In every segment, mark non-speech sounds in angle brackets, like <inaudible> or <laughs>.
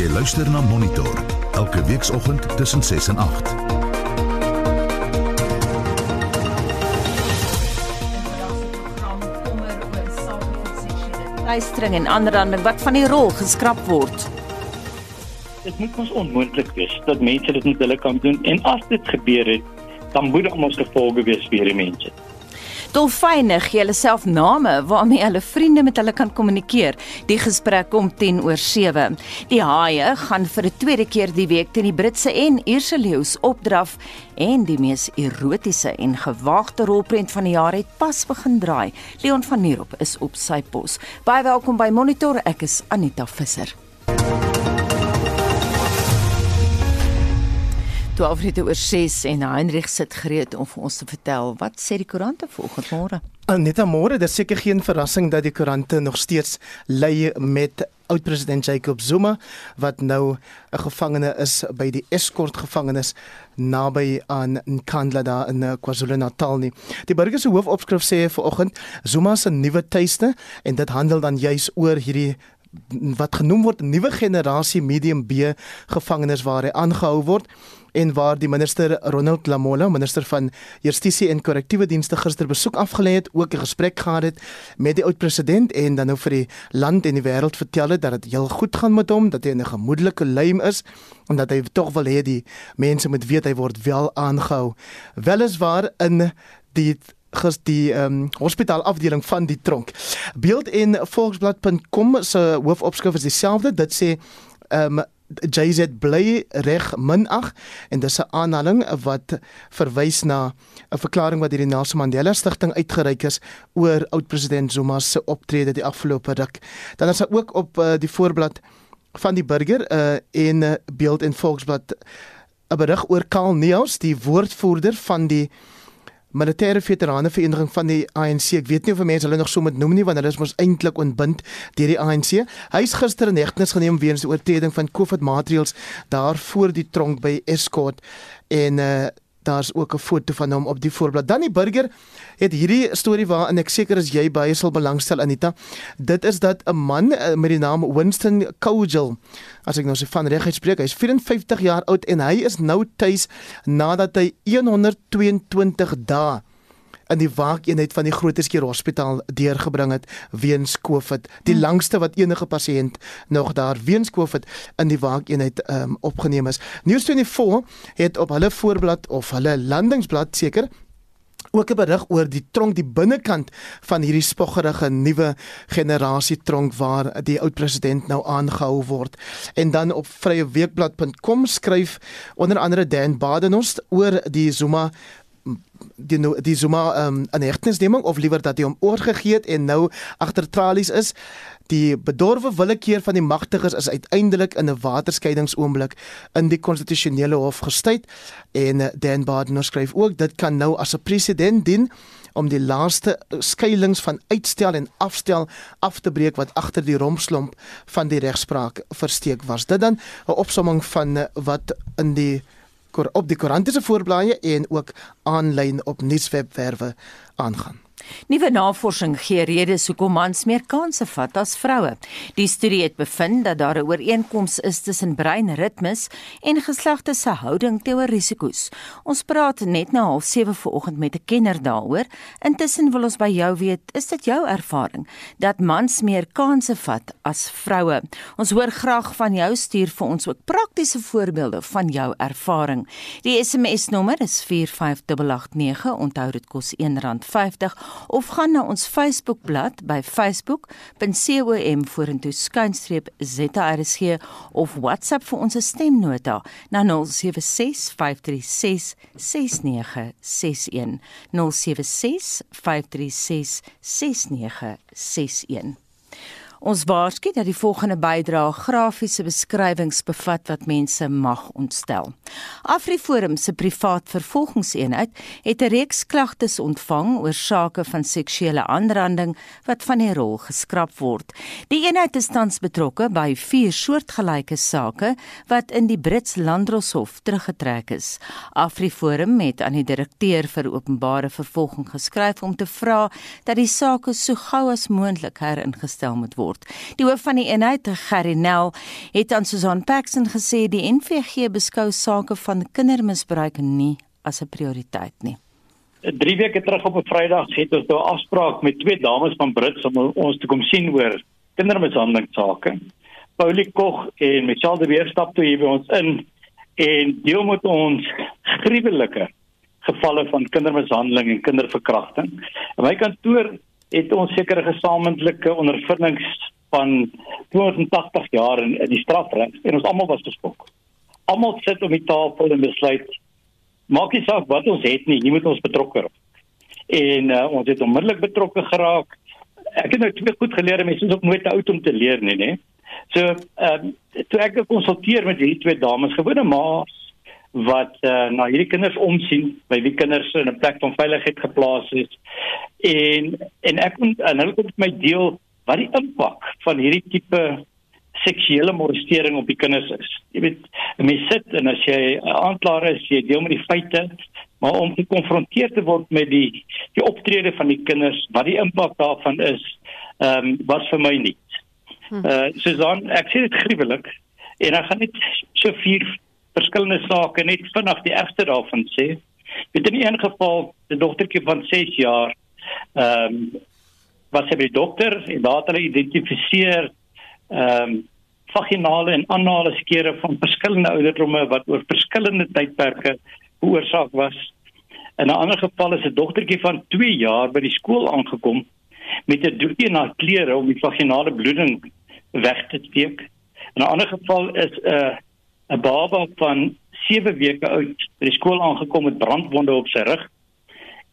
Jy luister na Monitor elke weekoggend tussen 6 en 8. Luistering en aanranding wat van die rol geskraap word. Dit moet ons onmoontlik wees dat mense dit met hulle kan doen en as dit gebeur het, dan moet ons gevolge wees vir die mense. Dolfyne gee hulle self name waarmee hulle vriende met hulle kan kommunikeer. Die gesprek kom 10 oor 7. Die haie gaan vir 'n tweede keer die week teen die Britse en Ierse leeu's opdraf en die mees erotiese en gewaagde rolprent van die jaar het pas begin draai. Leon van Nierop is op sy pos. Baie welkom by Monitor. Ek is Anita Visser. 12 minute oor 6 en Heinrich sit gereed om vir ons te vertel wat sê die koerante vanoggend môre. Net môre, dis seker geen verrassing dat die koerante nog steeds lei met oud-president Jacob Zuma wat nou 'n gevangene is by die Escort gevangenis naby aan Nkandla daar in eh, KwaZulu-Natal nie. Die burger se hoofopskrif sê vanoggend Zuma se nuwe tuiste en dit handel dan juis oor hierdie wat genoem word nuwe generasie medium B gevangenes waar hy aangehou word en waar die minister Ronald Lamola, minister van Justisie en Korrektiewe Dienste gister besoek afgelê het, ook 'n gesprek gehad het met die oud-president en dan nou vir die land en die wêreld vertel het dat dit heel goed gaan met hom, dat hy 'n gemoedelike leiem is en dat hy tog wil hê die mense moet weet hy word wel aangehou. Weliswaar in die die ehm um, hospitaalafdeling van die tronk. Beeld en volksblad.com se hoofopskrif is dieselfde. Dit sê ehm um, JZ bly reg min 8 en dis 'n aanhaling wat verwys na 'n verklaring wat deur die Nelson Mandela Stichting uitgereik is oor oud-president Zuma se optrede die afgelope ruk. Dan is daar ook op uh, die voorblad van die burger uh, en uh, beeld en volksblad 'n berig oor Karl Neus, die woordvoerder van die militêre veterane vereniging van die ANC. Ek weet nie of mense hulle nog so moet noem nie want hulle is mos eintlik ontbind deur die ANC. Hy is gister in hegtenis geneem weens die oortreding van COVID maatreëls daar voor die tronk by Escort en uh daar's ook 'n foto van hom op die voorblad. Dan die burger het hierdie storie waarin ek seker is jy baie sal belangstel Anita. Dit is dat 'n man uh, met die naam Winston Kogel, as ek nou se van reg uitspreek, hy's 54 jaar oud en hy is nou tuis nadat hy 122 dae in die waakeenheid van die Grooteskier Hospitaal deurgebring het weens COVID, die hmm. langste wat enige pasiënt nog daar weens COVID in die waakeenheid um, opgeneem is. News24 het op hulle voorblad of hulle landingsblad seker ook 'n berig oor die tronk die binnekant van hierdie spoggerige nuwe generasie tronk waar die oud president nou aangehou word. En dan op vryeweekblad.com skryf onder andere Dan Badenhorst oor die Zuma die nou die Zuma um, 'n hegtenisneming of liewer dat hy hom oorgegee het en nou agter tralies is. Die bedorwe willekeur van die magtiges is uiteindelik in 'n waterskeidingsoomblik in die konstitusionele hof gestuit en eh, Dan Baden skryf ook dit kan nou as 'n presedent dien om die laaste skuilings van uitstel en afstel af te breek wat agter die rompslomp van die regspraak versteek was. Dit dan 'n opsomming van eh, wat in die op die koerante se voorblaaie en ook aanlyn op nuuswebwerwe aangaan. Nuwe navorsing gee redes hoekom mans meer kansse vat as vroue. Die studie het bevind dat daar 'n ooreenkoms is tussen breinritmes en geslagte se houding teenoor risiko's. Ons praat net na 07:30 vanoggend met 'n kenner daaroor. Intussen wil ons by jou weet, is dit jou ervaring dat mans meer kansse vat as vroue? Ons hoor graag van jou, stuur vir ons ook praktiese voorbeelde van jou ervaring. Die SMS-nommer is 45889. Onthou dit kos R1.50 of gaan na ons Facebookblad by facebook.com vorentoe skynstreep ZRSG of WhatsApp vir ons stemnota na 0765366961 0765366961 Ons waarsku dat die volgende bydrae grafiese beskrywings bevat wat mense mag ontstel. AfriForum se privaat vervolgingseenheid het 'n reeks klagtes ontvang oor sake van seksuele aanranding wat van die rol geskraap word. Die eenheid is tans betrokke by vier soortgelyke sake wat in die Brits Landdroshof teruggetrek is. AfriForum het aan die direkteur vir openbare vervolging geskryf om te vra dat die sake so gou as moontlik heringestel moet word. Die hoof van die eenheid, Gerry Nel, het aan Susan Paxton gesê die NVG beskou sake van kindermisbruik nie as 'n prioriteit nie. 3 weke terug op 'n Vrydag het ons 'n afspraak met twee dames van Brits om ons te kom sien oor kindermishandeling sake. Paulie Koch en Michelle de Beer stap toe hier by ons in en deel met ons gruwelike gevalle van kindermishandeling en kinderverkrachting. In my kantoor het ons sekere gesamentlike ondervindings van 280 jaar in, in die strafreg en ons almal was geskok. Almal sit om die tafel en besluit maak nie saak wat ons het nie, jy moet ons betrokke raak. En uh, ons het onmiddellik betrokke geraak. Ek het nou twee goed geleer, mense is ook nooit te oud om te leer nie, né? So, ehm um, toe ek gekonsulteer met hierdie twee dames, gewone ma's wat uh, na hierdie kinders omsien, by wie kinders in 'n plek van veiligheid geplaas is. En en ek en hulle kom met my deel wat die impak van hierdie tipe seksuele molestering op die kinders is. Jy weet, mense sit en as jy aanklaer is, jy deel met die feite, maar om gekonfronteer te word met die die optrede van die kinders, wat die impak daarvan is, ehm um, was vir my nie. Hm. Uh Susan, ek sê dit gruwelik en ek gaan net so vier verskillende sake net vinnig die ergste daarvan sê. Met in 'n geval, 'n dogtertjie van 6 jaar, ehm um, was sy by die dokter en daar het hulle identifiseer ehm um, vaginale en anale skere van verskillende ouderdomme wat oor verskillende tydperke veroorsaak was. In 'n ander geval is 'n dogtertjie van 2 jaar by die skool aangekom met 'n doekie na klere om die vaginale bloeding weg te steek. In 'n ander geval is 'n uh, 'n baba van 7 weke oud by die skool aangekom met brandwonde op sy rug.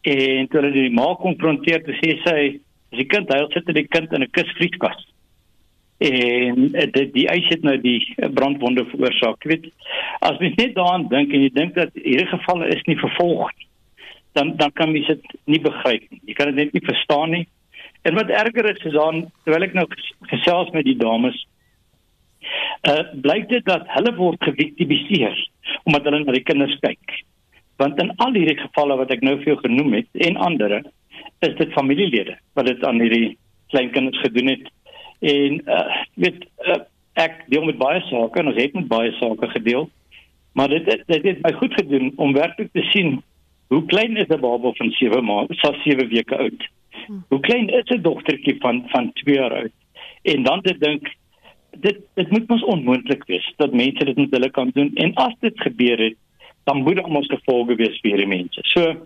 En toe hulle die ma konfronteer, sê sy As die kind huil, sit die kind in 'n kusvrieskas. En eh, dit die eis het nou die brandwonde veroorsaak. Jy weet, as mens net daaraan dink en jy dink dat hierdie gevalle is nie vervolg dan dan kan mens dit nie begryp nie. Jy kan dit net nie verstaan nie. En wat erger is is dan terwyl ek nou gesels met die dames, uh blyk dit dat hulle word geviktimiseer omdat hulle na die kinders kyk. Want in al hierdie gevalle wat ek nou vir jou genoem het en ander is dit familielede wat dit aan hierdie kleinkinders gedoen het. En uh weet uh, ek deel met baie sake en ons het met baie sake gedeel. Maar dit dit het my goed gedoen om werklik te sien hoe klein is 'n baba van 7 maande, so 7 weke oud. Hoe klein is 'n dogtertjie van van 2 jaar oud. En dan te dink dit dit moet mos onmoontlik wees dat mense dit met hulle kan doen en as dit gebeur het dan moet daar mos gevolge wees vir die mense. So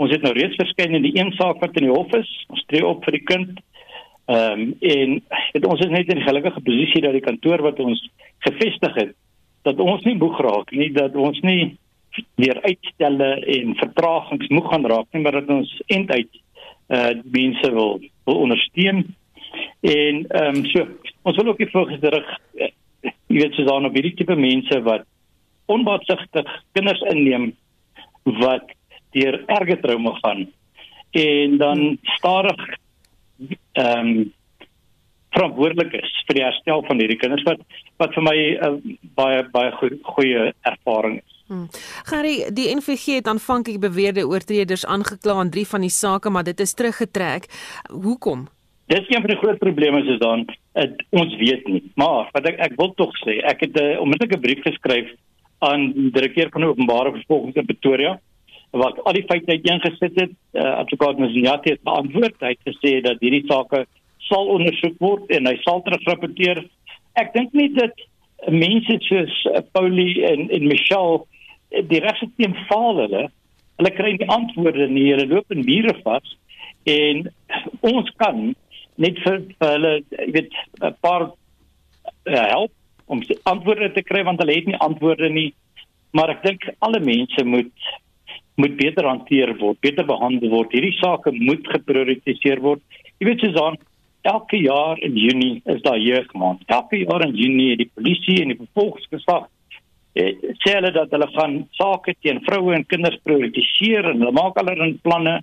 Ons het nou reeds verskyn in die een saak wat in die hof is. Ons tree op vir die kind. Ehm um, en het, ons is net in 'n gelukkige posisie dat die kantoor wat ons gevestig het, dat ons nie moeg raak nie, dat ons nie weer uitstelle en vertragings moeg gaan raak nie, maar dat ons einduit eh uh, mense wil wil ondersteun. En ehm um, so, ons wil ook fokus terug uh, jy weet so dan op hierdie tipe mense wat onbaatsigtig kinders inneem wat deur erge trauma gaan en dan stadig ehm um, verantwoordelik is vir die herstel van hierdie kinders wat wat vir my uh, eh, baie baie goeie, goeie ervaring is. Hmm. Gary, die NVG het aanvanklik beweerde oortreders aangekla in drie van die sake, maar dit is teruggetrek. Hoekom? Dis een van die groot probleme is dan het, ons weet nie. Maar wat ek ek wil tog sê, ek het 'n onmiddellike brief geskryf aan die direkteur van openbare vervolging in Pretoria wat al die feite uiteengesit het. Uh, advokaat Mosiati het beantwoord. Hy het gesê dat hierdie sake sal ondersoek word en hy sal terugrapporteer. Ek dink nie dat mense soos uh, Paulie en en Michelle die regstreeks faal hulle. Hulle kry nie antwoorde nie. Hulle loop in mure vas en ons kan net vir, vir hulle weet 'n paar uh, help om antwoorde te kry want hulle het nie antwoorde nie. Maar ek dink alle mense moet moet beter hanteer word, beter behandel word. Hierdie sake moet geprioritiseer word. Jy weet soos dan elke jaar in Junie is daar jeugmaand. Elke jaar in Junie het die polisie en die vervolgingsgesag eh, sê hulle dat hulle gaan sake teen vroue en kinders prioritiseer en hulle maak allerlei planne,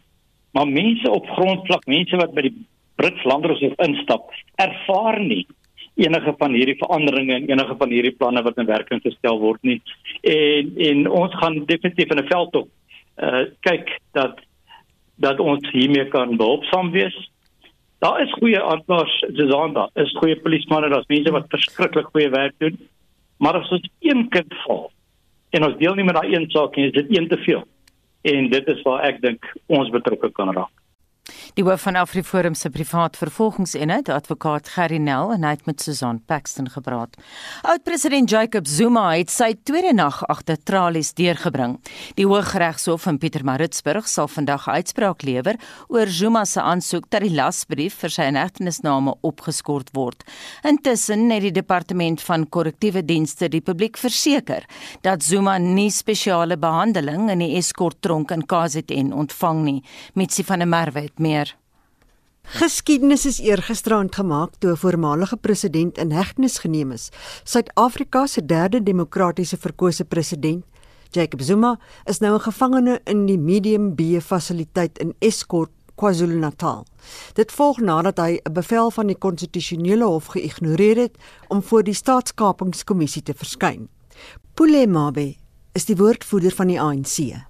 maar mense op grondvlak, mense wat by die Brits Landroshof instap, ervaar nie enige van hierdie veranderinge en enige van hierdie planne wat in werking gestel word nie. En en ons gaan definitief in 'n veld op uh kyk dat dat ons hiermee kan behulpsaam wees. Daar is goeie Susan, daar is goeie polismanne, daar's mense wat verskriklik goeie werk doen. Maar as ons een kind val en ons deel nie met daai een saak nie, is dit een te veel. En dit is waar ek dink ons betrokke kan raak. Die hoof van AfriForum se privaat vervolgingseenheid, advokaat Gerry Nel, en hy het met Susan Paxton gepraat. Oud-president Jacob Zuma het sy tweede nag agter tralies deurgebring. Die Hooggeregshof in Pietermaritzburg sal vandag uitspraak lewer oor Zuma se aansoek dat die lasbrief vir sy inhegtenisname opgeskort word. Intussen het die departement van korrektiewe dienste die publiek verseker dat Zuma nie spesiale behandeling in die Escort tronk in KZN ontvang nie. Mitsi van der Merwe het meer. Geskiedenis is eergisterand gemaak toe 'n voormalige president in hegtenis geneem is. Suid-Afrika se derde demokratiese verkose president, Jacob Zuma, is nou 'n gevangene in die Medium B fasiliteit in Escort, KwaZulu-Natal. Dit volg nadat hy 'n bevel van die konstitusionele hof geïgnoreer het om voor die staatskapingskommissie te verskyn. Pule Mabe is die woordvoerder van die ANC.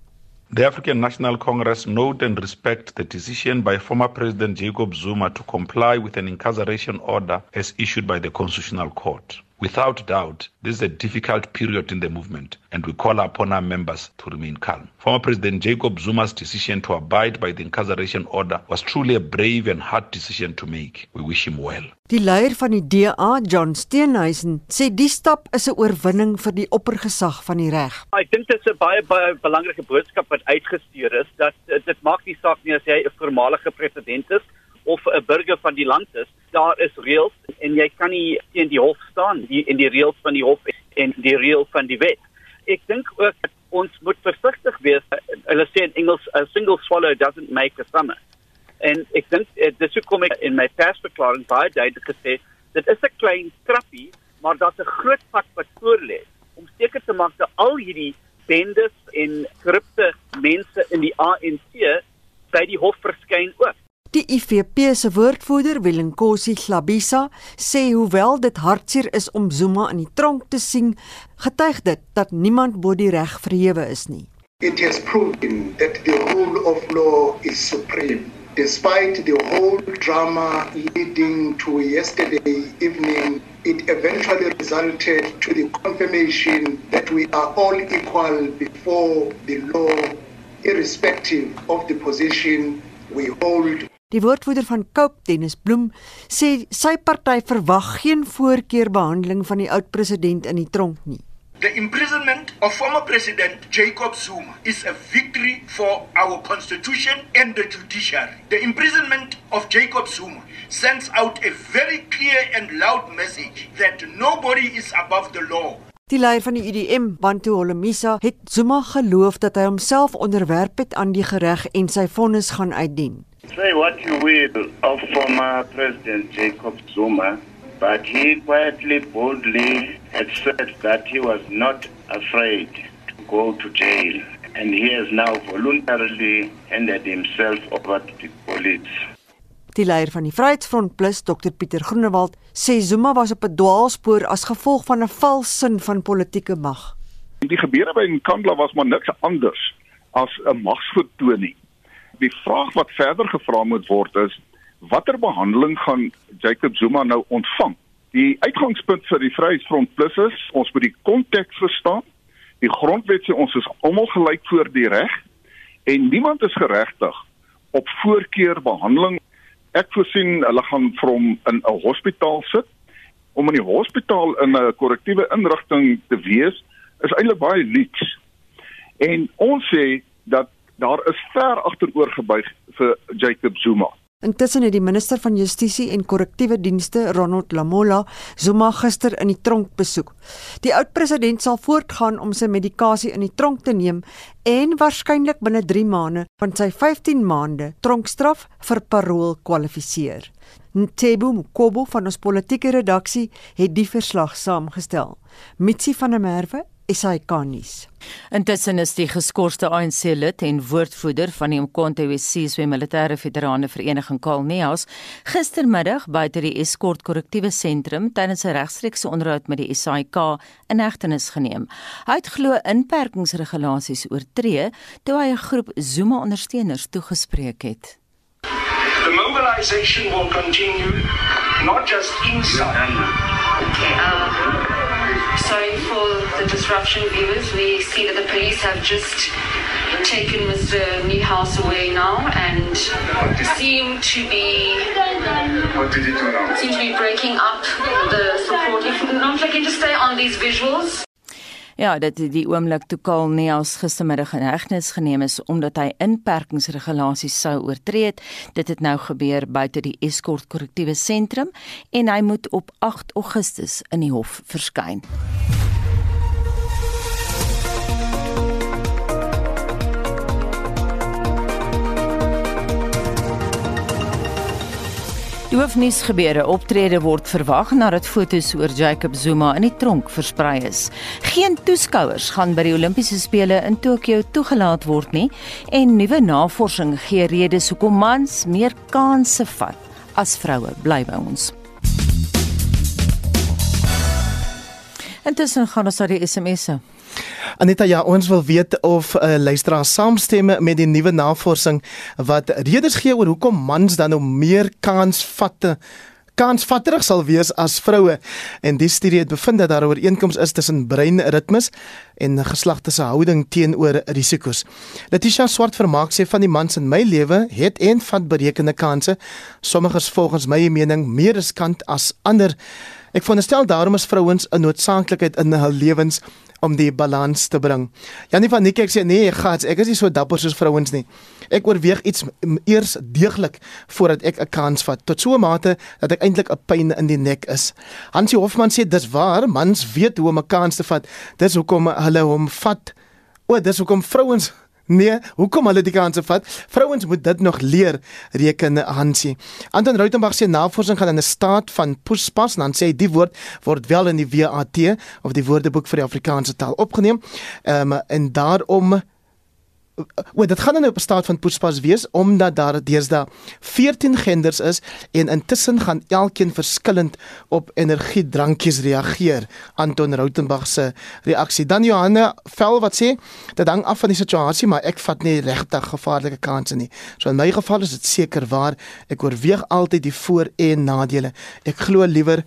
The African National Congress note and respect the decision by former President Jacob Zuma to comply with an incarceration order as issued by the Constitutional Court. Without doubt, this is a difficult period in the movement, and we call upon our members to remain calm. Former President Jacob Zuma's decision to abide by the incarceration order was truly a brave and hard decision to make. We wish him well. Die leier van die DA, John Steenhuisen, sê die stap is 'n oorwinning vir die oppergesag van die reg. Ek dink dit is 'n baie baie belangrike boodskap wat uitgestuur is dat dit maak nie saak nie as jy 'n voormalige president is of 'n burger van die land is, daar is reëls en jy kan nie teen die hof staan die in die reëls van die hof en die reël van die wet. Ek dink ook ons moet versigtig wees. Hulle sê in Engels a single swallow doesn't make a summer. En ek dink eh, dis hoekom ek in my persverklaring baie duidelik gesê dit is 'n klein krappie, maar daar's 'n groot pad wat voor lê om seker te maak dat al hierdie bendes en korrupte mense in die ANC by die hof verskyn ook. Die IFP se woordvoerder, Wilenkosi Hlabisa, sê hoewel dit hartseer is om Zuma in die tronk te sien, getuig dit dat niemand bo die reg verhewe is nie. It has proven that the rule of law is supreme. Despite the whole drama leading to yesterday evening, it eventually resulted to the confirmation that we are all equal before the law, irrespective of the position we hold Die woordvoerder van Cope, Dennis Bloem, sê sy party verwag geen voorkeurbehandeling van die oud president in die tronk nie. The imprisonment of former President Jacob Zuma is a victory for our constitution and the judiciary. The imprisonment of Jacob Zuma sends out a very clear and loud message that nobody is above the law. Die leier van die IDM, Bantu Holomisa, het Zuma geloof dat hy homself onderwerp het aan die reg en sy vonnis gaan uitdien. Say what you will of former President Jacob Zuma, but he quietly, boldly had said that he was not afraid to go to jail. And he has now voluntarily handed himself over to the police. Die leier van die Vryheidsfront Plus, Dr Pieter Groenewald, sê Zuma was op 'n dwaalspoor as gevolg van 'n vals sin van politieke mag. Die gebeure by Nkandla was maar niks anders as 'n magsvertoning die vraag wat verder gevra moet word is watter behandeling gaan Jacob Zuma nou ontvang? Die uitgangspunt vir die Vryheidsfront Plus is ons moet die konteks verstaan. Die grondwet sê ons is almal gelyk voor die reg en niemand is geregtig op voorkeur behandeling. Ek voorsien hulle gaan hom in 'n hospitaal sit om in die hospitaal in 'n korrektiewe inrigting te wees is eintlik baie luks. En ons sê dat daar is ver agteroor gebuig vir Jacob Zuma. Intussen het die minister van Justisie en Korrektiewe Dienste, Ronald Lamola, Zuma gister in die tronk besoek. Die oud-president sal voortgaan om sy medikasie in die tronk te neem en waarskynlik binne 3 maande van sy 15 maande tronkstraf vir parol kwalifiseer. Ntebo Mkobo van ons politieke redaksie het die verslag saamgestel. Mitsi van der Merwe SAK nuus. Intussen is die geskorste ANC-lid en woordvoerder van die Umkhonto weSizwe Militêre Veterane Vereniging Kalneas gistermiddag buite die Escort Korrektiewe Sentrum tydens 'n regstreekse onderhoud met die SAIK in hegtenis geneem. Hy het glo inperkingsregulasies oortree toe hy 'n groep Zuma-ondersteuners toegespreek het. The mobilization will continue not just inside. Okay, um, sorry for the disruption, viewers. We see that the police have just taken Mr. Niehaus away now and seem to be What did he do now? seem to be breaking up the support. If not, I can just stay on these visuals. Ja, dit die oomblik toe Kaal Neels gistermiddag in hegtenis geneem is omdat hy inperkingsregulasies sou oortree het. Dit het nou gebeur buite die Escort Korrektiewe Sentrum en hy moet op 8 Augustus in die hof verskyn. Die hoofnuus gebeure optrede word verwag nadat fotos oor Jacob Zuma in die tronk versprei is. Geen toeskouers gaan by die Olimpiese spele in Tokio toegelaat word nie en nuwe navorsing gee redes hoekom mans meer kansse vat as vroue. Bly by ons. Intussen gaan ons na die SMS'e. Aneta ja, ons wil weet of uh, luisteraar saamstem met die nuwe navorsing wat redes gee oor hoekom mans dan nou meer kans vat kansvatterig sal wees as vroue en die studie het bevind dat daar 'n ooreenkoms is tussen breinritmes en geslagte se houding teenoor risiko's. Letitia Swart vermaak sê van die mans in my lewe het en vat berekende kansse, sommiges volgens my mening meer riskant as ander. Ek veronderstel daarom is vrouens 'n noodsaaklikheid in hul lewens om die balans te bring. Janie van Niekerk sê nee, gats, ek is nie so dapper soos vrouens nie. Ek oorweeg iets eers deeglik voordat ek 'n kans vat tot so 'n mate dat ek eintlik 'n pyn in die nek is. Hansie Hofman sê dis waar, mans weet hoe om 'n kans te vat. Dis hoekom hulle hom vat. O, dis hoekom vrouens Nee, hoekom hulle die kanse vat? Vrouens moet dit nog leer, reken Hansie. Anton Rautenbach sê navorsing gaan in 'n staat van poespas en dan sê hy die woord word wel in die WAT of die Woordeboek vir die Afrikaanse taal opgeneem. Ehm um, en daarom O, dit gaan nou op 'n staat van poespas wees omdat daar deesdae 14 genders is en intussen gaan elkeen verskillend op energiedrankies reageer. Anton Rautenbach se reaksie. Dan Johanna Vel wat sê, dit hang af van die situasie, maar ek vat nie regtig gevaarlike kansse nie. So in my geval is dit seker waar ek oorweeg altyd die voor en nadele. Ek glo liewer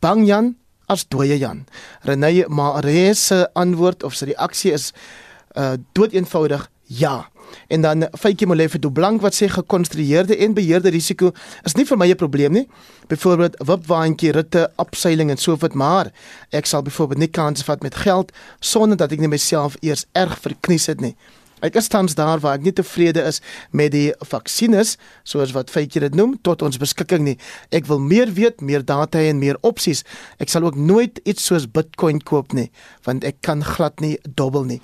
bang Jan as dooie Jan. Renée Maree se antwoord of sy reaksie is uh dood eenvoudig ja. En dan Faitjie Molefe do Blank wat sê gekonstrueerde en beheerde risiko is nie vir my 'n probleem nie. Byvoorbeeld wipwaandjie, ritte, abseiling en so voort, maar ek sal byvoorbeeld nie kans vat met geld sonder dat ek net myself eers erg verknies het nie. Ek is tans daar waar ek nie tevrede is met die vaksines soos wat Faitjie dit noem tot ons beskikking nie. Ek wil meer weet, meer data en meer opsies. Ek sal ook nooit iets soos Bitcoin koop nie, want ek kan glad nie dobbel nie.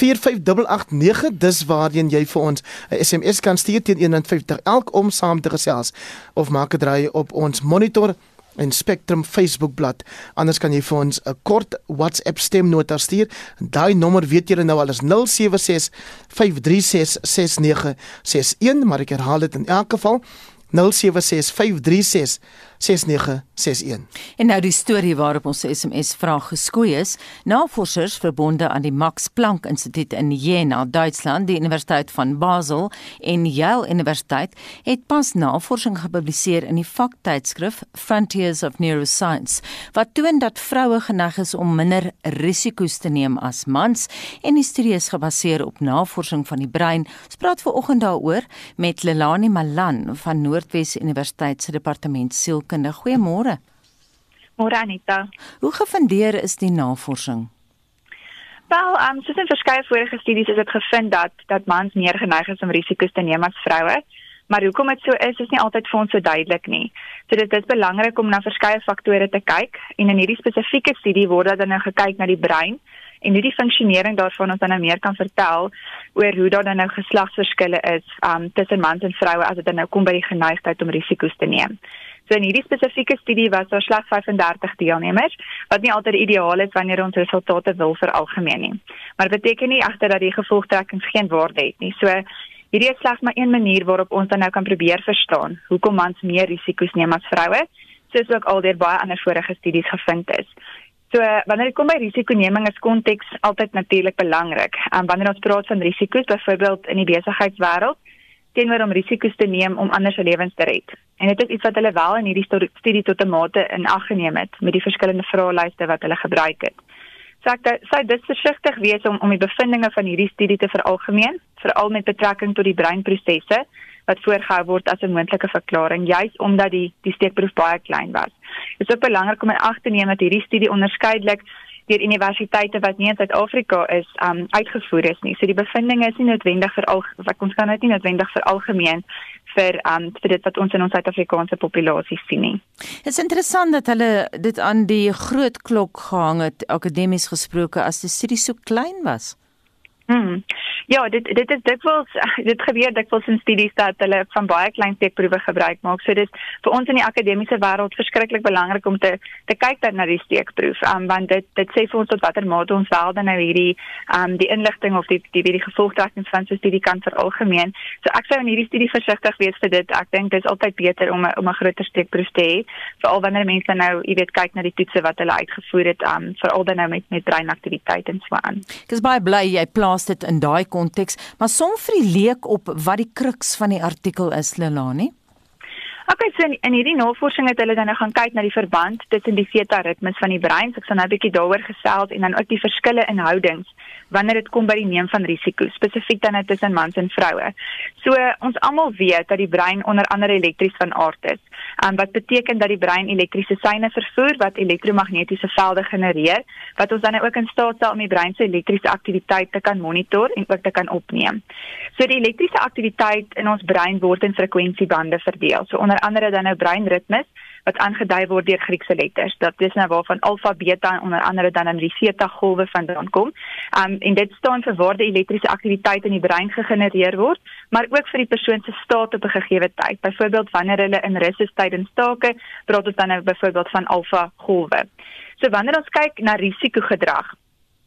45889 dis waarheen jy vir ons 'n SMS kan stuur teen 150 elk om saam te gesels of maak 'n draai op ons monitor en Spectrum Facebook bladsy. Anders kan jy vir ons 'n kort WhatsApp stemnota stuur. Daai nommer weet julle nou al is 076 536 6961, maar ek herhaal dit in elk geval 076 536 6961. En nou die storie waarop ons SMS vraag geskoei is. Navorsers verbonde aan die Max Planck Instituut in Jena, Duitsland, die Universiteit van Basel en Yale Universiteit het pas navorsing gepubliseer in die vaktydskrif Frontiers of Neuroscience wat toon dat vroue geneig is om minder risiko's te neem as mans en die studie is gebaseer op navorsing van die brein. Ons praat ver oggend daaroor met Lelani Malan van Noordwes Universiteit se departement siel sielkunde. Goeiemôre. Môre Anita. Hoe gefundeer is die navorsing? Wel, ehm um, soos in verskeie vorige studies is dit gevind dat dat mans meer geneig is om risiko's te neem as vroue. Maar hoekom dit so is, is nie altyd vir ons so duidelik nie. So dit is belangrik om na verskeie faktore te kyk en in hierdie spesifieke studie word dan nou gekyk na die brein en hoe die funksionering daarvan ons dan nou meer kan vertel oor hoe daar dan nou geslagsverskille is um tussen mans en vroue as dit dan nou kom by die geneigtheid om risiko's te neem. So in hierdie spesifieke studie was daar slegs 35 deelnemers, wat nie altyd ideaal is wanneer ons resultate wil veralgemeen nie. Maar dit beteken nie agter dat die gevolgtrekkings geen waarde het nie. So hierdie is slegs maar een manier waarop ons dan nou kan probeer verstaan hoekom mans meer risiko's neem as vroue, soos ook aldeer baie ander vorige studies gevind is. So wanneer dit kom by risikoneming is konteks altyd natuurlik belangrik. Um, wanneer ons praat van risiko's byvoorbeeld in die besigheidswêreld, teenoor om risiko's te neem om ander se lewens te red. En dit is iets wat hulle wel in hierdie studie tot 'n mate in ag geneem het met die verskillende vraelyste wat hulle gebruik het. So ek sê dit versigtig wees om om die bevindinge van hierdie studie te veralgemeen, veral met betrekking tot die breinprosesse wat voorgehou word as 'n moontlike verklaring juis omdat die die steekproef baie klein was. Dit is ook belangrik om in ag te neem dat hierdie studie onderskeidelik deur universiteite wat nie in Suid-Afrika is, um uitgevoer is nie. So die bevindinge is nie noodwendig vir al wat ons kan net nie noodwendig vir algemeen vir um vir dit wat ons in ons Suid-Afrikaanse populasie sien nie. Dit is interessant dat hulle dit aan die groot klok gehang het akademies gesproke as die studie so klein was. Hmm. Ja, dit dit is dikwels <laughs> dit gebeur dikwels in studies dat hulle van baie klein steekproewe gebruik maak. So dis vir ons in die akademiese wêreld verskriklik belangrik om te te kyk dan na die steekproef, um, want dit dit sê vir ons tot watter mate ons wel dan nou hierdie um die inligting of die die die gevolgtrekking van so 'n studie kan veralgemeen. So ek sou in hierdie studie versigtig wees vir dit. Ek dink dit is altyd beter om 'n om 'n groter steekproef te hê, veral wanneer mense nou, jy weet, kyk na die toetse wat hulle uitgevoer het, um veral dan nou met met breinaktiwiteit en so aan. Ek is baie bly jy plaas dit in daai konteks, maar som vir die leek op wat die kruks van die artikel is Lelani. Okay, so in, in hierdie navorsing het hulle dan nou gaan kyk na die verband tussen die theta-ritmes van die brein. So ek sal nou 'n bietjie daaroor gesels en dan ook die verskille in houdings wanneer dit kom by die neem van risiko, spesifiek dan nou tussen mans en vroue. So ons almal weet dat die brein onder andere elektries van aard is. Um, wat beteken dat die brein elektriese seine vervoer wat elektromagnetiese velde genereer wat ons dan nou ook in staat stel om die brein se elektriese aktiwiteit te kan monitor en ook te kan opneem. So die elektriese aktiwiteit in ons brein word in frekwensiebande verdeel. So onder andere dan nou breinritmes wat aangedui word deur Griekse letters. Dat is nou waarvan alfa, beta en onder andere dan in die theta golwe vandaan kom. Um en dit staan vir waar die elektriese aktiwiteit in die brein gegenereer word, maar ook vir die persoon se staat op 'n gegee tyd. Byvoorbeeld wanneer hulle in rus is tydens take, praat ons dan nou byvoorbeeld van alfa golwe. So wanneer ons kyk na risikogedrag,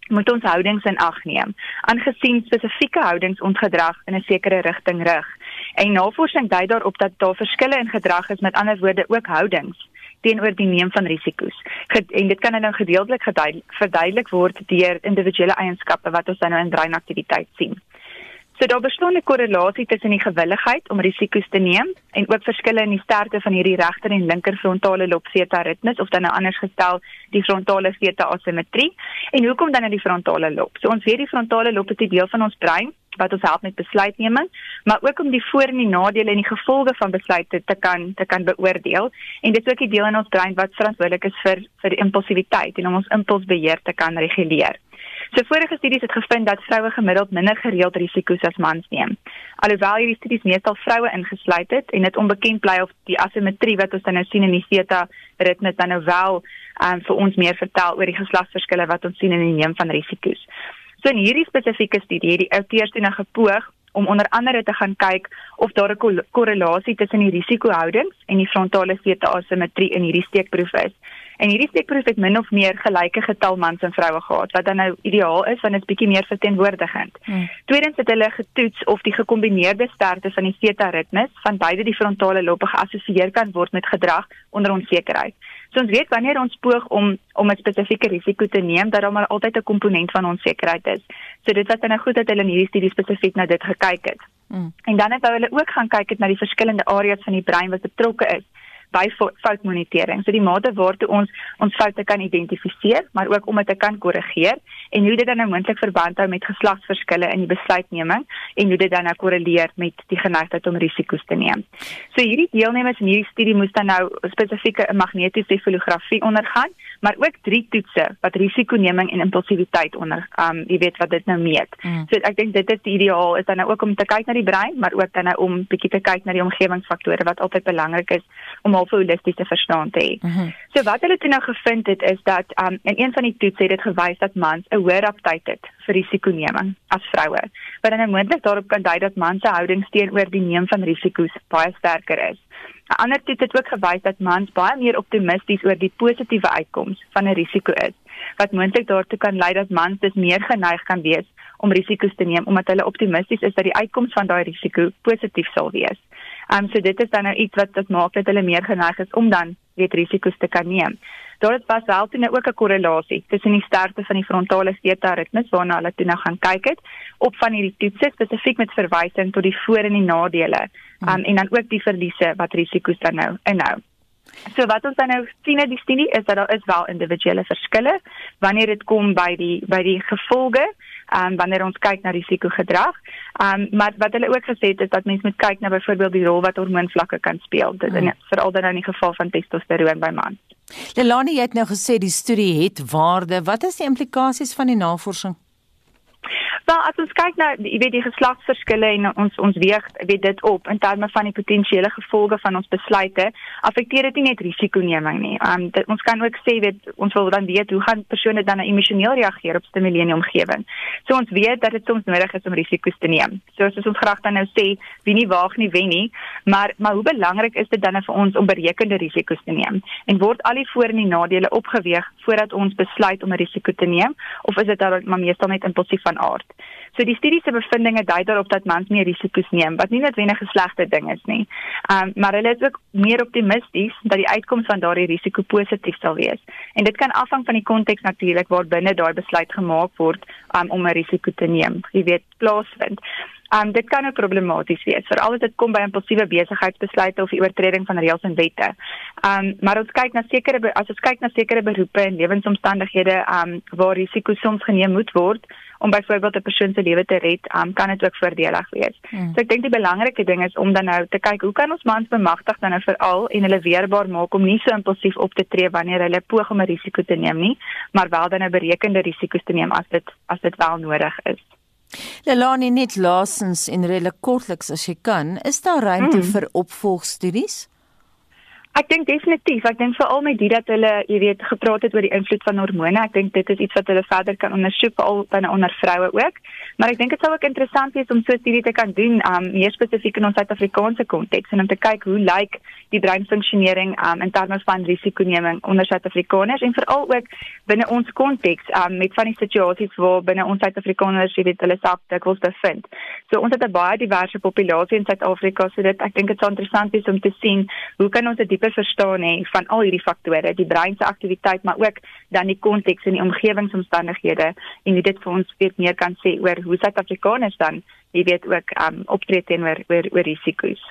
moet ons houdings in ag neem aangesien spesifieke houdings ons gedrag in 'n sekere rigting rig. En navorsing dui daarop dat daar verskille in gedrag is met ander woorde ook houdings teenoor die neem van risiko's. En dit kan nou gedeeltelik verduidelik word deur individuele eienskappe wat ons dan nou in breinaktiwiteit sien. So daar bestaan 'n korrelasie tussen die gewilligheid om risiko's te neem en ook verskille in die sterkte van hierdie regter en linker frontale lob theta ritmes of dan nou anders gestel die frontale theta asimetrie. En hoekom dan nou die frontale lob? So ons weet die frontale lob is 'n deel van ons brein wat ons help met besluitneming, maar ook om die voor- en die nadele en die gevolge van besluite te kan te kan beoordeel. En dit is ook 'n deel in ons brein wat verantwoordelik is vir vir impulsiwiteit en om ons impulsbeheer te kan reguleer. So vorige studies het gevind dat vroue gemiddeld minder gereeld risiko's as mans neem. Alhoewel hierdie studies meestal vroue ingesluit het en dit onbekend bly of die asimetrie wat ons dan nou sien in die theta ritme dan nou wel um, vir ons meer vertel oor die geslagsverskille wat ons sien in die neem van risiko's. So in hierdie spesifieke studie het die outeurs toe nou gepoog om onder andere te gaan kyk of daar 'n korrelasie tussen die risikohoudings en die frontale theta asimetrie in hierdie steekproef is. En hierdie steekproef het min of meer gelyke getal mans en vroue gehad, wat dan nou ideaal is want dit is bietjie meer verteenwoordigend. Hmm. Tweedens het hulle getoets of die gekombineerde sterkte van die theta ritmes van beide die frontale lobe geassosieer kan word met gedrag onder onsekerheid. So ons weet wanneer ons poog om om 'n spesifieke risiko te neem, dat daar maar altyd 'n komponent van onsekerheid is. So dit was dan nou goed dat hulle in hierdie studie spesifiek na dit gekyk het. Mm. En dan het hulle ook gaan kyk het na die verskillende areas van die brein wat betrokke is by foutmonitering. So die mate waartoe ons ons foute kan identifiseer, maar ook om dit te kan korrigeer en hoe dit dan nou moontlik verband hou met geslagsverskille in die besluitneming en hoe dit dan nou korreleer met die geneigtheid om risiko's te neem. So hierdie deelnemers in hierdie studie moes dan nou spesifieke magnetiese efilografie ondergaan, maar ook drie toetse wat risikoneming en impulsiwiteit onder um jy weet wat dit nou meet. Mm. So ek dink dit is die ideaal is dan nou ook om te kyk na die brein, maar ook dan nou om bietjie te kyk na die omgewingsfaktore wat altyd belangrik is om half holistiese verstaan te hê. Mm -hmm. So wat hulle toe nou gevind het is dat um in een van die toetse het dit gewys dat mans 'n hoër aptyt het vir risikoneming as vroue. Wat dan nou moontlik daarop kan dui dat mans se houding teenoor die neem van risiko's baie sterker is. 'n Ander toets het ook gewys dat mans baie meer optimisties oor die positiewe uitkoms van 'n risiko is, wat moontlik daartoe kan lei dat mans dus meer geneig kan wees om risiko's te neem omdat hulle optimisties is dat die uitkoms van daai risiko positief sal wees. Ehm um, so dit is dan nou iets wat dit maak dat hulle meer geneig is om dan weet risiko's te kan neem. Daar het was wel toe nou ook 'n korrelasie tussen die sterkte van die frontale theta ritmes waarna hulle toe nou gaan kyk het op van hierdie toetse spesifiek met verwysing tot die voor en die nadele um, en dan ook die verliese wat risiko's dan nou inhou. So wat ons dan nou sien uit die studie is dat daar is wel individuele verskille wanneer dit kom by die by die gevolge um, wanneer ons kyk na risikogedrag. Um maar wat hulle ook gesê het is dat mense moet kyk na byvoorbeeld die rol wat hormoonvlakke kan speel. Dit is mm. veral dan in die geval van testosteroon by mans. Lelani het nou gesê die studie het waarde. Wat is die implikasies van die navorsing? Wel, as ons kyk na jy weet die geslagsverskille en ons ons weeg weet dit op in terme van die potensiële gevolge van ons besluite, affekteer dit nie net risikoneming nie. Um dit, ons kan ook sê weet ons wil dan weet hoe gaan persone dan emosioneel reageer op stimule in die omgewing. So ons weet dat dit soms nodig is om risiko's te neem. So as ons graag dan nou sê wie nie waag nie wen nie, maar maar hoe belangrik is dit dan vir ons om berekende risiko's te neem? En word al die voor en die nadele opgeweeg voordat ons besluit om 'n risiko te neem of is dit dan maar meestal net impulsief van aard? So die studie se bevindinge dui daarop dat mans meer risiko's neem, wat nie noodwendig 'n slegte ding is nie. Ehm um, maar hulle is ook meer optimisties dat die uitkoms van daardie risiko positief sal wees. En dit kan afhang van die konteks natuurlik waarbinne daai besluit gemaak word um, om 'n risiko te neem. Jy weet, plaasvind. Um dit kan ook problematies wees, veral as dit kom by impulsiewe besigheidsbesluite of die oortreding van reëls en wette. Um maar ons kyk na sekere as ons kyk na sekere beroepe en lewensomstandighede um waar risiko soms geneem moet word, om byvoorbeeld 'n persoon se lewe te red, um, kan dit ook voordelig wees. Hmm. So ek dink die belangrike ding is om dan nou te kyk hoe kan ons mans bemagtig dan nou veral en hulle weerbaar maak om nie so impulsief op te tree wanneer hulle poog om 'n risiko te neem nie, maar wel dan 'n berekende risiko's te neem as dit as dit wel nodig is. Lelani net laasens en redelik kortliks as jy kan, is daar ruimte hmm. vir opvolgstudies? Ek dink definitief. Ek dink veral met dit dat hulle, jy weet, gepraat het oor die invloed van hormone. Ek dink dit is iets wat hulle verder kan ondersoek veral binne onder vroue ook. Maar ek dink dit sou ook interessant wees om so 'n studie te kan doen, um meer spesifiek in ons Suid-Afrikaanse konteks en om te kyk hoe lyk die breinfunksionering um in terme van risikoneming onder Suid-Afrikaners en veral ook binne ons konteks um met van die situasies waar binne ons Suid-Afrikaners, jy weet, hulle self dikwels bevind. So ons het 'n baie diverse populasie in Suid-Afrika, so dit ek dink dit sou interessant wees om te sien hoe kan ons 'n dieper verstaan hê van al hierdie faktore, die brein se aktiwiteit, maar ook dan die konteks en die omgewingsomstandighede en dit vir ons weet meer kan sê oor hoe Suid-Afrikaners dan jy weet ook um optree teenoor oor oor risiko's.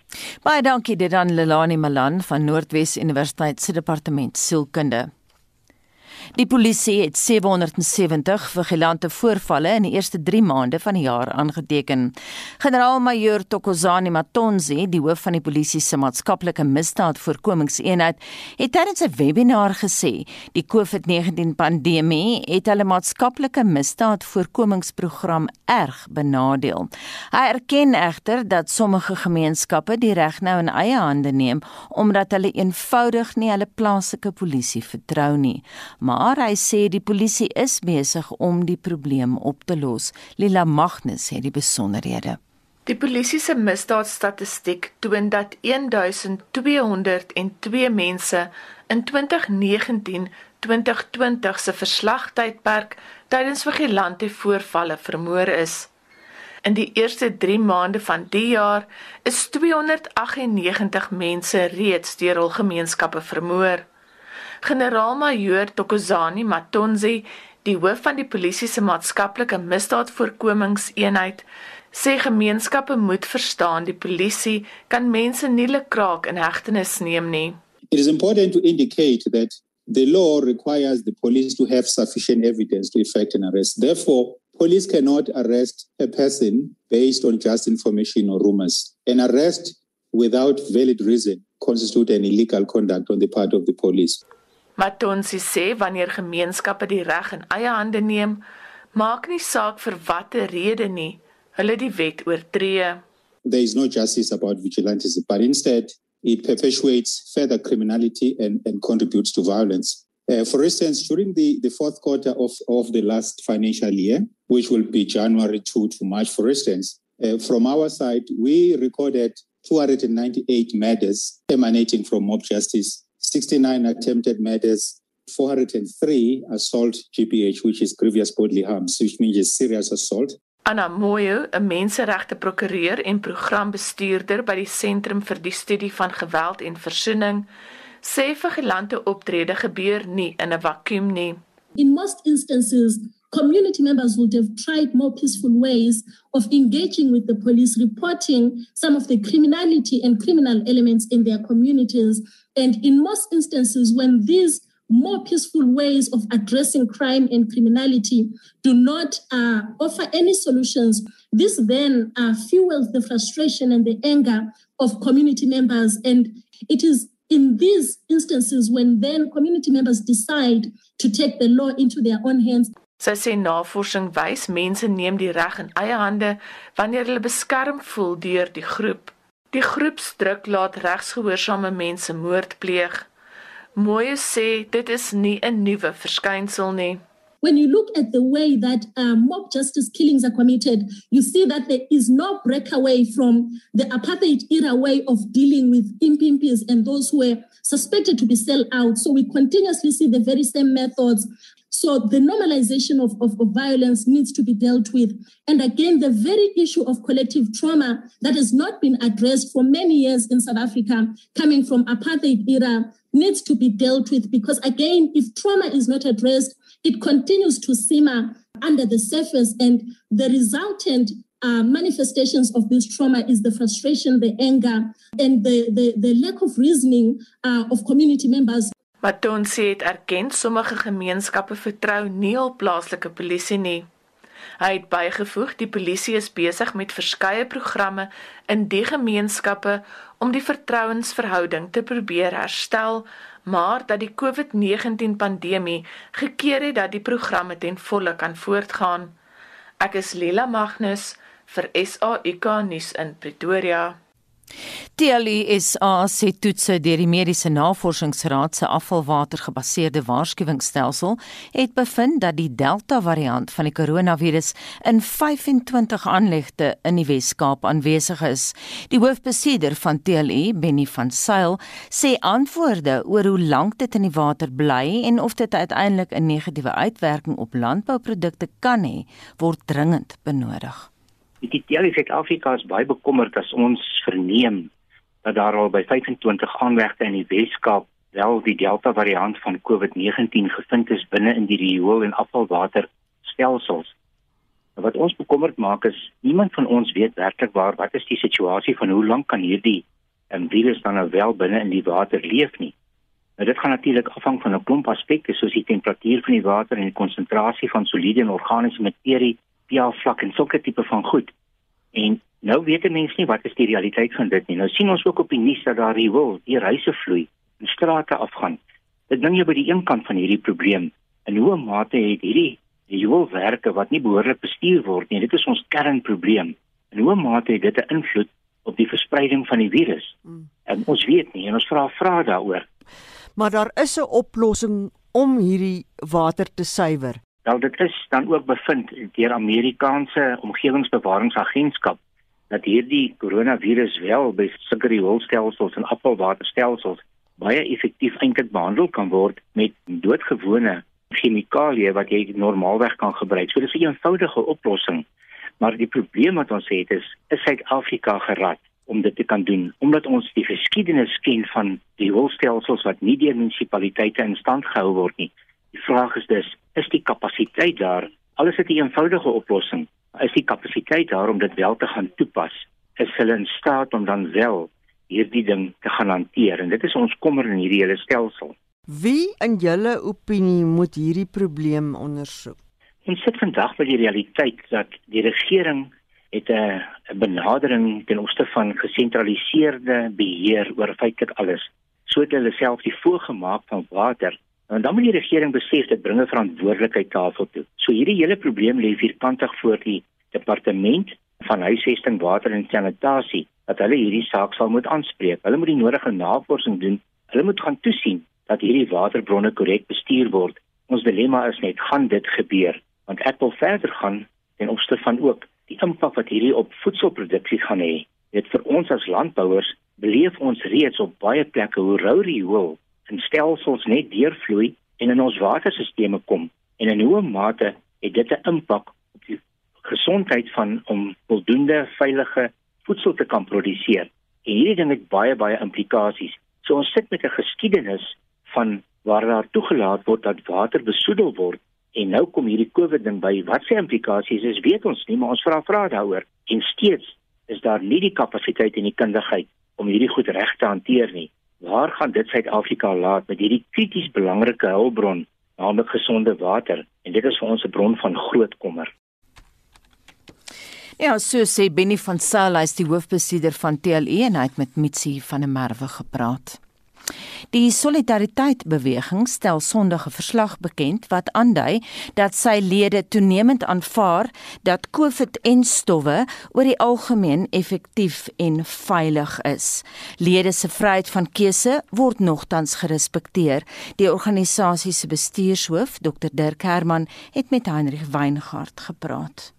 Baie dankie dit aan Lelani Malan van Noordwes Universiteit se departement sielkunde. Die polisie het 770 vigilante voorvalle in die eerste 3 maande van die jaar aangeteken. Generaal-majoor Tokozani Matonzi, die hoof van die polisie se maatskaplike misdaadvoorkomingseenheid, het tydens 'n webinar gesê, die COVID-19 pandemie het hulle maatskaplike misdaadvoorkomingsprogram erg benadeel. Hy erken egter dat sommige gemeenskappe die reg nou in eie hande neem omdat hulle eenvoudig nie hulle plaaslike polisie vertrou nie. Maar maar hy sê die polisie is besig om die probleem op te los. Lila Magnus het die besonderhede. Die polisie se misdaadstatistiek toon dat 1202 mense in 2019-2020 se verslagtydperk tydens vigilante voorvalle vermoor is. In die eerste 3 maande van die jaar is 298 mense reeds deur hul gemeenskappe vermoor. Generaal-majoor Tokozani Matonzi, die hoof van die polisie se maatskaplike misdaadvoorkomingseenheid, sê gemeenskappe moet verstaan die polisie kan mense nie lekraak in hegtenis neem nie. It is important to indicate that the law requires the police to have sufficient evidence to effect an arrest. Therefore, police cannot arrest a person based on just information or rumors. An arrest without valid reason constitutes an illegal conduct on the part of the police. Matonsi sê wanneer gemeenskappe die reg in eie hande neem, maak nie saak vir watter rede nie, hulle die wet oortree. There is no justice about vigilantism, but instead it perpetuates further criminality and, and contributes to violence. Uh, for instance, during the, the fourth quarter of, of the last financial year, which will be January 2 to March, for instance, uh, from our side, we recorded 298 murders emanating from mob justice, 69 attempted murders, 403 assault GBH, which is grievous bodily harm, which means serious assault. Anna Moyo, 'n menseregte prokureur en programbestuurder by die Sentrum vir die Studie van Geweld en Versoening, sê vigilante optrede gebeur nie in 'n vakuum nie. In most instances, community members would have tried more peaceful ways of engaging with the police, reporting some of the criminality and criminal elements in their communities. And in most instances, when these more peaceful ways of addressing crime and criminality do not uh, offer any solutions, this then uh, fuels the frustration and the anger of community members. And it is in these instances when then community members decide to take the law into their own hands. Sy sê navorsing wys mense neem die reg in eie hande wanneer hulle beskerm voel deur die groep. Die groepsdruk laat regsgehoorsame mense moord pleeg. Mooi sê dit is nie 'n nuwe verskynsel nie. When you look at the way that uh, mob justice killings are committed, you see that there is no breakaway from the apartheid era way of dealing with impimpis and those who were suspected to be sell out. So we continuously see the very same methods. So the normalization of, of, of, violence needs to be dealt with. And again, the very issue of collective trauma that has not been addressed for many years in South Africa, coming from apartheid era, needs to be dealt with because again, if trauma is not addressed, it continues to simmer under the surface, and the resultant uh, manifestations of this trauma is the frustration, the anger, and the, the, the lack of reasoning uh, of community members. Matonsi het erken sommige gemeenskappe vertrou nie op plaaslike polisie nie. Hy het bygevoeg die polisie is besig met verskeie programme in die gemeenskappe om die vertrouensverhouding te probeer herstel, maar dat die COVID-19 pandemie gekeer het dat die programme ten volle kan voortgaan. Ek is Lila Magnus vir SAK nuus in Pretoria. TLSA sê toetse deur die Mediese Navorsingsraad se afvalwatergebaseerde waarskuwingsstelsel het bevind dat die Delta variant van die koronavirus in 25 aanlegte in die Wes-Kaap aanwesig is. Die hoofbestuurder van TLE, Benny van Sail, sê antwoorde oor hoe lank dit in die water bly en of dit uiteindelik 'n negatiewe uitwerking op landbouprodukte kan hê, word dringend benodig. Die DTL Suid-Afrika is baie bekommerd as ons verneem dat daar al by 25 aanlegte in die Wes-Kaap wel die Delta variant van COVID-19 gevind is binne in die riool en afvalwater stelsels. Wat ons bekommerd maak is niemand van ons weet werklik waar wat is die situasie van hoe lank kan hierdie um, virus dan nou wel binne in die water leef nie. Nou dit gaan natuurlik afhang van 'n klomp aspekte soos die temperatuur van die water en die konsentrasie van soliede en organiese materie pH-vlak en sulke tipe van goed. En nou weet mense nie wat is die realiteit van dit nie. Nou sien ons ook op die nuus dat daar hier wil, die reise vloei, en strate afgaan. Dit bring jou by die een kant van hierdie probleem. In hoe mate het hierdie die werke wat nie behoorlik bestuur word nie. Dit is ons kernprobleem. In hoe mate het dit 'n invloed op die verspreiding van die virus? Mm. En ons weet nie en ons vra vra daaroor. Maar daar is 'n oplossing om hierdie water te suiwer. Wel dit is dan ook bevind deur Amerikaanse omgewingsbewaringsagentskap dat hierdie koronavirus wel by sulke rioolstelsels en afvalwaterstelsels baie effektief eintlik behandel kan word met doodgewone chemikalieë wat jy normaalweg kan gebruik. So dis 'n eenvoudige oplossing. Maar die probleem wat ons het is is Suid-Afrika gerad om dit te kan doen omdat ons die geskiedenis ken van die rioolstelsels wat nie deur munisipaliteite in stand gehou word nie. Die vraag is dus, is die kapasiteit daar? Alles het 'n eenvoudige oplossing. Is die kapasiteit daar om dit wel te gaan toepas? Is hulle in staat om dan wel hierdie ding te gaan hanteer? En dit is ons kommer in hierdie hele stelsel. Wie in julle opinie moet hierdie probleem ondersoek? Ons sit vandag by die realiteit dat die regering het 'n benadering ten opsigte van gesentraliseerde beheer oor feitelik alles. So het hulle self die voorgemaak van water En dan moet die regering besef dit bring 'n verantwoordelikheid tafel toe. So hierdie hele probleem lê vierkantig voor die departement van huisvesting, water en sanitasie dat hulle hierdie saak sal moet aanspreek. Hulle moet die nodige navorsing doen. Hulle moet gaan toesien dat hierdie waterbronne korrek bestuur word. Ons dilemma is net gaan dit gebeur? Want ek wil verder gaan en opstel van ook die impak wat hierdie op voedselproduksie gaan hê. Dit vir ons as landbouers beleef ons reeds op baie plekke hoe rou riool in stelsels net deurvloei en in ons waterstelsels kom en in hoe mate het dit 'n impak op die gesondheid van om voldoende veilige voedsel te kan produseer. En hierdie ding het baie baie implikasies. So ons sit met 'n geskiedenis van waar daar toegelaat word dat water besoedel word en nou kom hierdie COVID ding by. Wat se implikasies is, weet ons nie, maar ons vra vra daaroor. En steeds is daar nie die kapasiteit en die kundigheid om hierdie goed reg te hanteer nie. Waar gaan dit Suid-Afrika laat met hierdie krities belangrike hulpbron, naamlik gesonde water? En dit is vir ons 'n bron van groot kommer. Ja, so sê Benny van Sail, hy's die hoofbestuurder van TLE en hy het met Mitsi van der Merwe gepraat. Die Solidariteit beweging stel Sondag 'n verslag bekend wat aandui dat sy lede toenemend aanvaar dat COVID-en-stowwe oor die algemeen effektief en veilig is. Lede se vryheid van keuse word nogtans gerespekteer. Die organisasie se bestuurshoof, Dr Dirk Herman, het met Heinrich Weingart gepraat.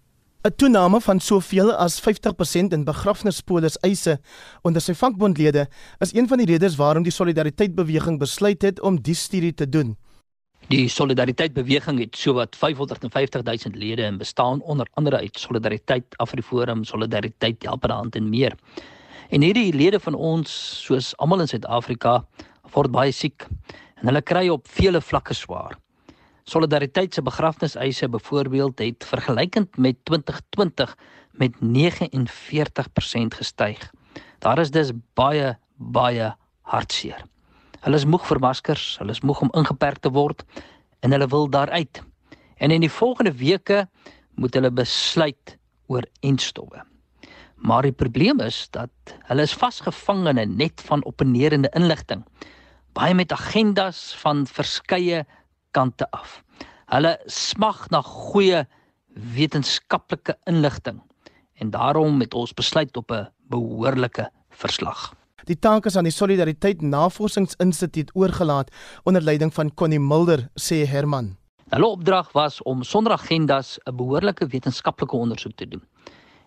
'n Toename van soveel as 50% in begrafnispolis eise onder sy vakbondlede is een van die redes waarom die solidariteitsbeweging besluit het om die studie te doen. Die solidariteitsbeweging het sowat 550 000 lede en bestaan onder andere uit Solidariteit Afriforum, Solidariteit Helperhand en meer. En hierdie lede van ons, soos almal in Suid-Afrika, word baie siek en hulle kry op vele vlakke swaar. Solidariteit se begrafniseise byvoorbeeld het vergelykend met 2020 met 49% gestyg. Daar is dus baie baie hartseer. Hulle is moeg vir maskers, hulle is moeg om ingeperk te word en hulle wil daaruit. En in die volgende weke moet hulle besluit oor enstowwe. Maar die probleem is dat hulle is vasgevang in 'n net van opponerende inligting. Baie met agendas van verskeie kante af. Hulle smag na goeie wetenskaplike inligting en daarom het ons besluit op 'n behoorlike verslag. Die taak is aan die Solidariteit Navorsingsinstituut oorgelaat onder leiding van Connie Mulder, sê Herman. Hulle opdrag was om sonder agendas 'n behoorlike wetenskaplike ondersoek te doen.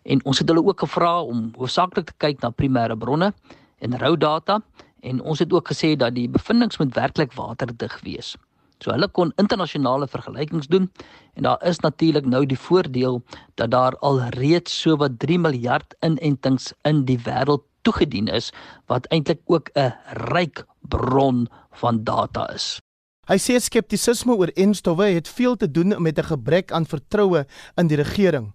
En ons het hulle ook gevra om hoofsaaklik te kyk na primêre bronne en rou data en ons het ook gesê dat die bevindinge moet werklik waterdig wees. So hulle kon internasionale vergelykings doen en daar is natuurlik nou die voordeel dat daar al reeds so wat 3 miljard inentings in die wêreld toegedien is wat eintlik ook 'n ryk bron van data is. Hy sê skeptisisme oor enstowwe het veel te doen met 'n gebrek aan vertroue in die regering.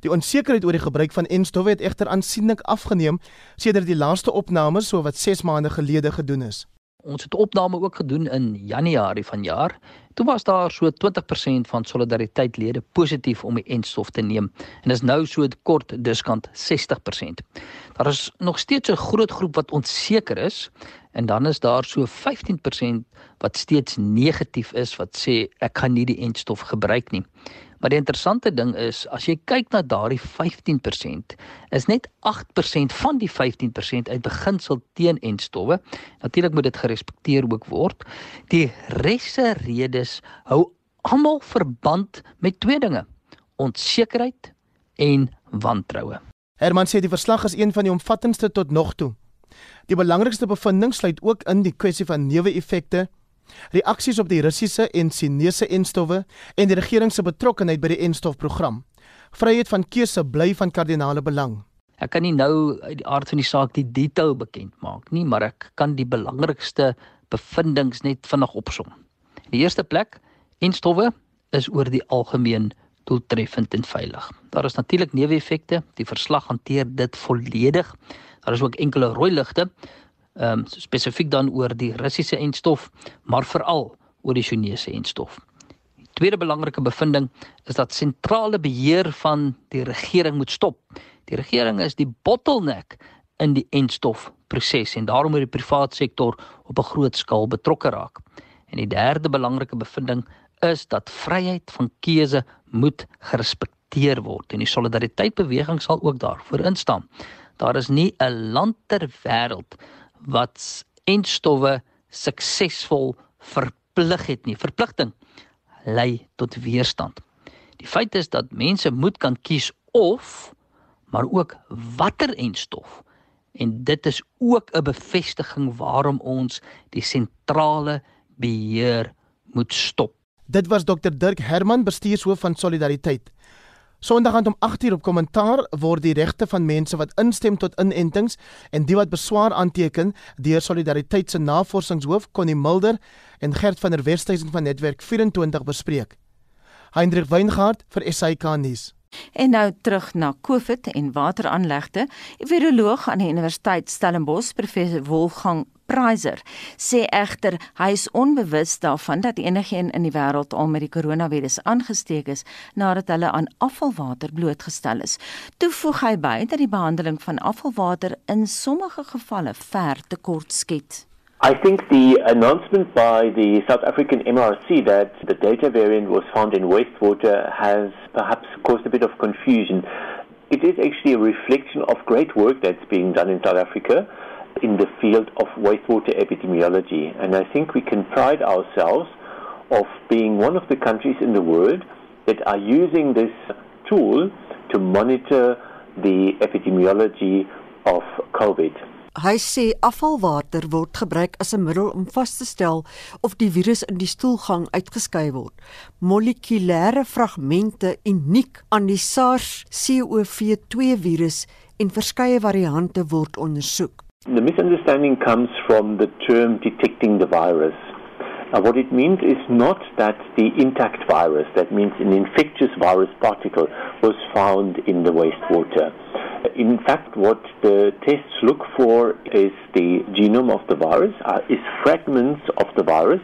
Die onsekerheid oor die gebruik van enstowwe het egter aansienlik afgeneem sedert die laaste opname so wat 6 maande gelede gedoen is. Ons het opname ook gedoen in Januarie vanjaar. Toe was daar so 20% van solidaritetslede positief om die enstof te neem en is nou so kort diskant 60%. Daar is nog steeds 'n groot groep wat onseker is en dan is daar so 15% wat steeds negatief is wat sê ek gaan nie die enstof gebruik nie. Maar die interessante ding is as jy kyk na daardie 15%, is net 8% van die 15% uit beginsel teen en stowwe. Natuurlik moet dit gerespekteer ook word. Die resse redes hou almal verband met twee dinge: onsekerheid en wantroue. Herman sê die verslag is een van die omvattendste tot nog toe. Die belangrikste bevinding sluit ook in die kwessie van neeweffekte reaksies op die Russiese en Chinese enstowwe en die regering se betrokkeheid by die enstofprogram. Vryheid van keuse bly van kardinale belang. Ek kan nie nou uit die aard van die saak die detail bekend maak nie, maar ek kan die belangrikste bevindinge net vinnig opsom. In die eerste plek, enstowwe is oor die algemeen doeltreffend en veilig. Daar is natuurlik neeweffekte, die verslag hanteer dit volledig. Daar is ook enkele rooi ligte ehm um, spesifiek dan oor die Russiese enstof, maar veral oor die Chinese enstof. Die tweede belangrike bevinding is dat sentrale beheer van die regering moet stop. Die regering is die bottleneck in die enstof proses en daarom moet die private sektor op 'n groot skaal betrokke raak. En die derde belangrike bevinding is dat vryheid van keuse moet gerespekteer word en die solidariteitsbeweging sal ook daarvoor instaan. Daar is nie 'n land ter wêreld wat enstowwe suksesvol verplig het nie. Verpligting lei tot weerstand. Die feit is dat mense moet kan kies of maar ook watter enstof En dit is ook 'n bevestiging waarom ons die sentrale beheer moet stop. Dit was Dr Dirk Herman, bestuurshoof van Solidariteit. Sondag aand om 8uur op kommentaar word die regte van mense wat instem tot inentings en die wat beswaar aanteken deur Solidariteit se navorsingshoof Connie Mulder en Gert van der Westhuizen van Netwerk 24 bespreek. Hendrik Weingart vir SAK nuus. En nou terug na COVID en wateraanlegte. Viroloog aan die Universiteit Stellenbosch, professor Wolfgang Preiser sê egter hy is onbewus daarvan dat enigiemand in die wêreld al met die koronavirus aangesteek is nadat hulle aan afvalwater blootgestel is. Toe voeg hy by dat die behandeling van afvalwater in sommige gevalle ver te kort skiet. I think the announcement by the South African MRC that the Delta variant was found in wastewater has perhaps caused a bit of confusion. It is actually a reflection of great work that's being done in South Africa. in the field of wastewater epidemiology. And I think we can pride ourselves of being one of the countries in the world that are using this tool to monitor the epidemiology of COVID. Hy sê afvalwater word gebruik as 'n middel om vas te stel of die virus in die stoelgang uitgeskei word. Molekulêre fragmente uniek aan die SARS-CoV-2 virus en verskeie variante word ondersoek. The misunderstanding comes from the term detecting the virus. Uh, what it means is not that the intact virus, that means an infectious virus particle, was found in the wastewater. In fact, what the tests look for is the genome of the virus, uh, is fragments of the virus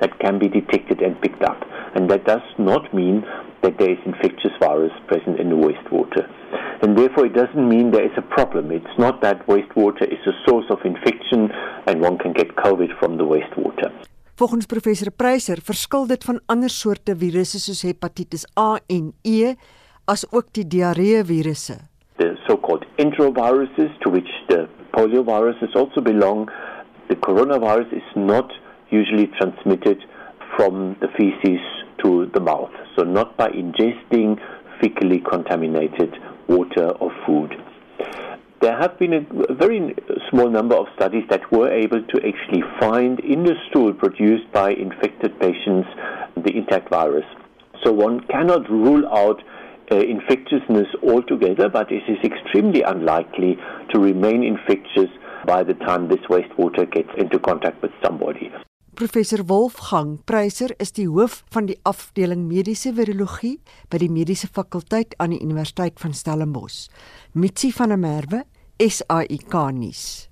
that can be detected and picked up. And that does not mean that there is infectious virus present in the wastewater. And therefore, it doesn't mean there is a problem. It's not that wastewater is a source of infection and one can get COVID from the wastewater. Volgens professor Preiser verskil dit van ander soorte virusse soos hepatitis A en E as ook die diarree virusse. The so-called enteroviruses to which the polioviruses also belong, the coronavirus is not usually transmitted from the feces to the mouth. So not by ingesting fecally contaminated water or food. There have been a very small number of studies that were able to actually find in the stool produced by infected patients the intact virus. So one cannot rule out uh, infectiousness altogether, but it is extremely unlikely to remain infectious by the time this wastewater gets into contact with somebody. Professor Wolfgang Preiser is die hoof van die afdeling mediese virologie by die mediese fakulteit aan die Universiteit van Stellenbosch. Mitsi van der Merwe, SAIK nuus.